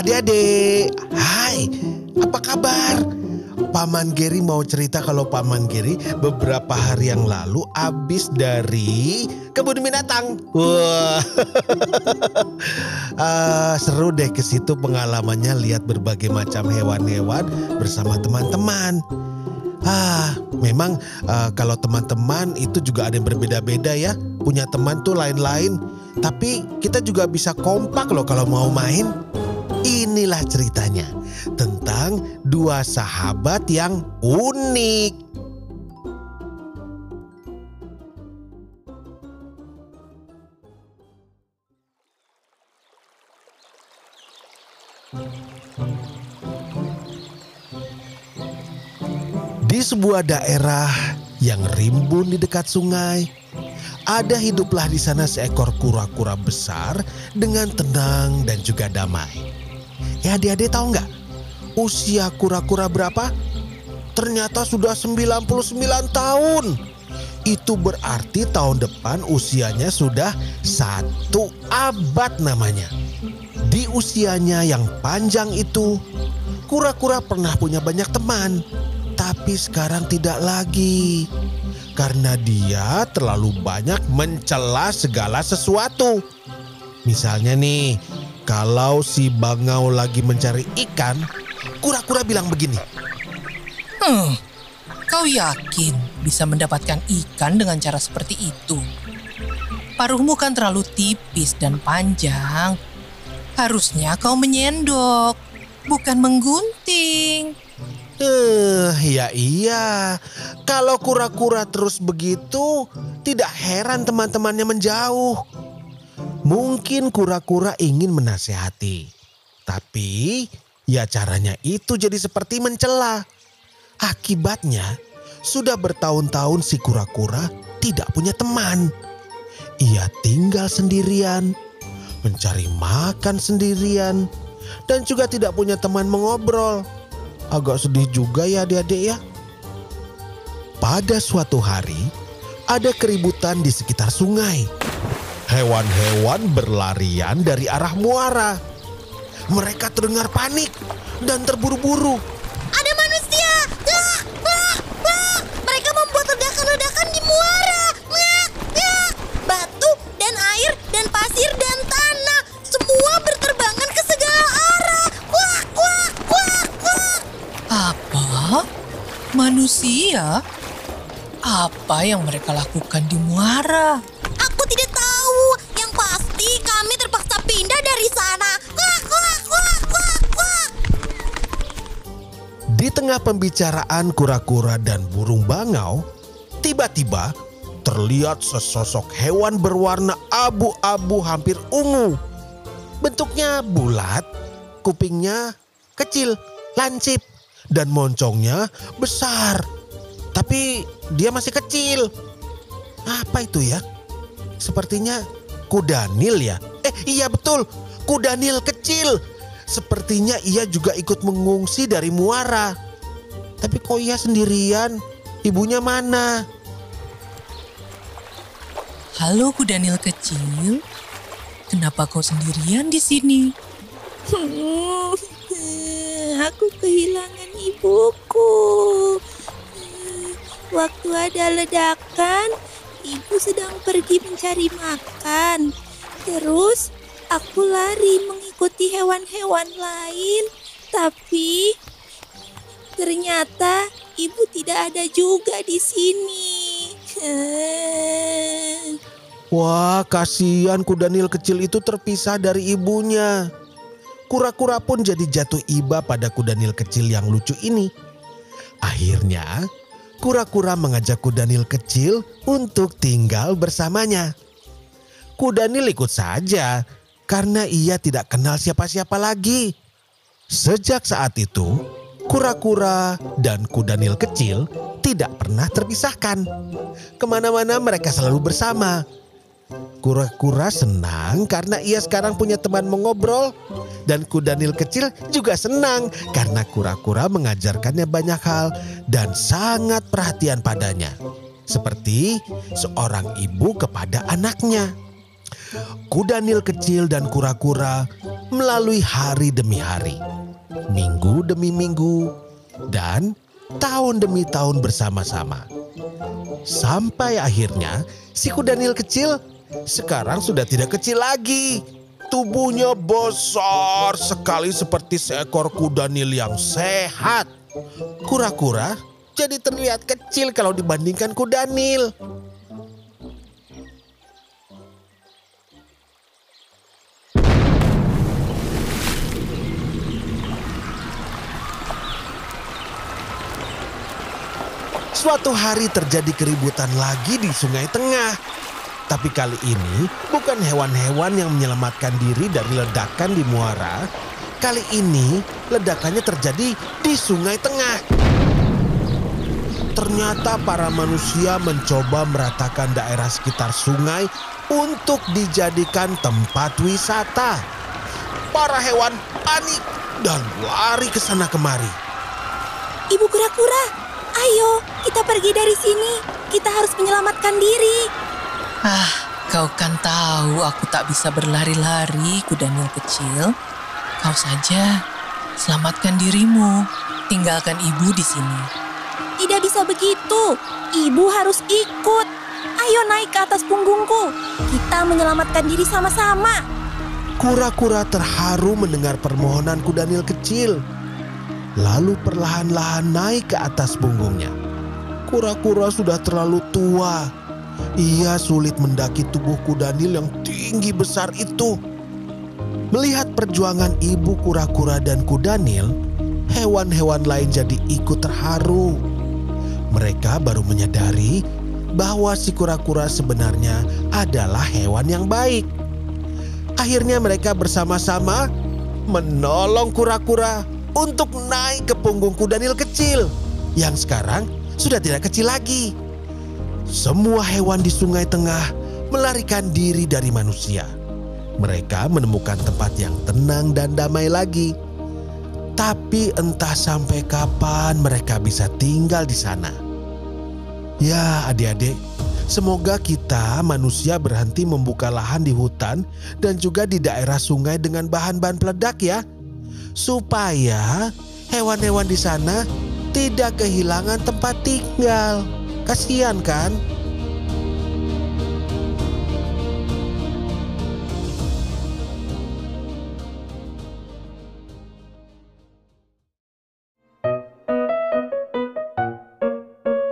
Adik-adik, hai, apa kabar? Paman Geri mau cerita kalau Paman Geri beberapa hari yang lalu habis dari kebun binatang. Wah, Ah, seru deh ke situ pengalamannya lihat berbagai macam hewan-hewan bersama teman-teman. Ah, memang ah, kalau teman-teman itu juga ada yang berbeda-beda ya. Punya teman tuh lain-lain. Tapi kita juga bisa kompak loh kalau mau main. Inilah ceritanya tentang dua sahabat yang unik. Di sebuah daerah yang rimbun di dekat sungai, ada hiduplah di sana seekor kura-kura besar dengan tenang dan juga damai. Ya adik-adik tahu nggak? Usia kura-kura berapa? Ternyata sudah 99 tahun. Itu berarti tahun depan usianya sudah satu abad namanya. Di usianya yang panjang itu, kura-kura pernah punya banyak teman. Tapi sekarang tidak lagi. Karena dia terlalu banyak mencela segala sesuatu. Misalnya nih, kalau si bangau lagi mencari ikan, kura-kura bilang begini. Hmm, kau yakin bisa mendapatkan ikan dengan cara seperti itu? Paruhmu kan terlalu tipis dan panjang. Harusnya kau menyendok, bukan menggunting. Eh, ya iya. Kalau kura-kura terus begitu, tidak heran teman-temannya menjauh. Mungkin kura-kura ingin menasehati. Tapi, ya caranya itu jadi seperti mencela. Akibatnya, sudah bertahun-tahun si kura-kura tidak punya teman. Ia tinggal sendirian, mencari makan sendirian, dan juga tidak punya teman mengobrol. Agak sedih juga ya adik-adik ya. Pada suatu hari, ada keributan di sekitar sungai. Hewan-hewan berlarian dari arah muara. Mereka terdengar panik dan terburu-buru. Ada manusia! Ah, ah, ah. Mereka membuat ledakan-ledakan di muara. Ah, ah. Batu dan air dan pasir dan tanah semua berterbangan ke segala arah. Wah, wah, wah, wah. Apa? Manusia? Apa yang mereka lakukan di muara? Tengah pembicaraan kura-kura dan burung bangau, tiba-tiba terlihat sesosok hewan berwarna abu-abu hampir ungu. Bentuknya bulat, kupingnya kecil, lancip, dan moncongnya besar. Tapi dia masih kecil. Apa itu ya? Sepertinya kudanil ya. Eh iya betul, kudanil kecil. Sepertinya ia juga ikut mengungsi dari muara. Tapi kok ia sendirian? Ibunya mana? Halo kudanil kecil, kenapa kau sendirian di sini? Hmm, aku kehilangan ibuku. Waktu ada ledakan, ibu sedang pergi mencari makan. Terus aku lari mengikuti hewan-hewan lain, tapi ternyata ibu tidak ada juga di sini. Wah, kasihan kudanil kecil itu terpisah dari ibunya. Kura-kura pun jadi jatuh iba pada kudanil kecil yang lucu ini. Akhirnya, kura-kura mengajak kudanil kecil untuk tinggal bersamanya. Kudanil ikut saja karena ia tidak kenal siapa-siapa lagi. Sejak saat itu, kura-kura dan kuda nil kecil tidak pernah terpisahkan. Ke mana-mana mereka selalu bersama. Kura-kura senang karena ia sekarang punya teman mengobrol. Dan kuda nil kecil juga senang karena kura-kura mengajarkannya banyak hal dan sangat perhatian padanya. Seperti seorang ibu kepada anaknya. Kuda nil kecil dan kura-kura melalui hari demi hari, minggu demi minggu, dan tahun demi tahun bersama-sama. Sampai akhirnya si kuda nil kecil sekarang sudah tidak kecil lagi. Tubuhnya besar sekali seperti seekor kuda nil yang sehat. Kura-kura jadi terlihat kecil kalau dibandingkan kuda nil. Suatu hari terjadi keributan lagi di Sungai Tengah. Tapi kali ini bukan hewan-hewan yang menyelamatkan diri dari ledakan di muara. Kali ini ledakannya terjadi di Sungai Tengah. Ternyata para manusia mencoba meratakan daerah sekitar sungai untuk dijadikan tempat wisata. Para hewan panik dan lari ke sana kemari. Ibu kura-kura, ayo kita pergi dari sini. Kita harus menyelamatkan diri. Ah, kau kan tahu aku tak bisa berlari-lari kuda nil kecil. Kau saja, selamatkan dirimu. Tinggalkan ibu di sini. Tidak bisa begitu. Ibu harus ikut. Ayo naik ke atas punggungku. Kita menyelamatkan diri sama-sama. Kura-kura terharu mendengar permohonan kuda nil kecil. Lalu perlahan-lahan naik ke atas punggungnya. Kura-kura sudah terlalu tua. Ia sulit mendaki tubuh kuda nil yang tinggi besar itu. Melihat perjuangan ibu kura-kura dan kuda nil, hewan-hewan lain jadi ikut terharu. Mereka baru menyadari bahwa si kura-kura sebenarnya adalah hewan yang baik. Akhirnya mereka bersama-sama menolong kura-kura untuk naik ke punggung kuda nil kecil yang sekarang sudah tidak kecil lagi. Semua hewan di sungai tengah melarikan diri dari manusia. Mereka menemukan tempat yang tenang dan damai lagi. Tapi entah sampai kapan mereka bisa tinggal di sana. Ya adik-adik, semoga kita manusia berhenti membuka lahan di hutan dan juga di daerah sungai dengan bahan-bahan peledak ya. Supaya hewan-hewan di sana tidak kehilangan tempat tinggal. Kasihan kan?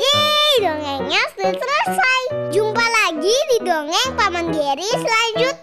Yeay, dongengnya sudah selesai. Jumpa lagi di dongeng Paman Geri selanjutnya.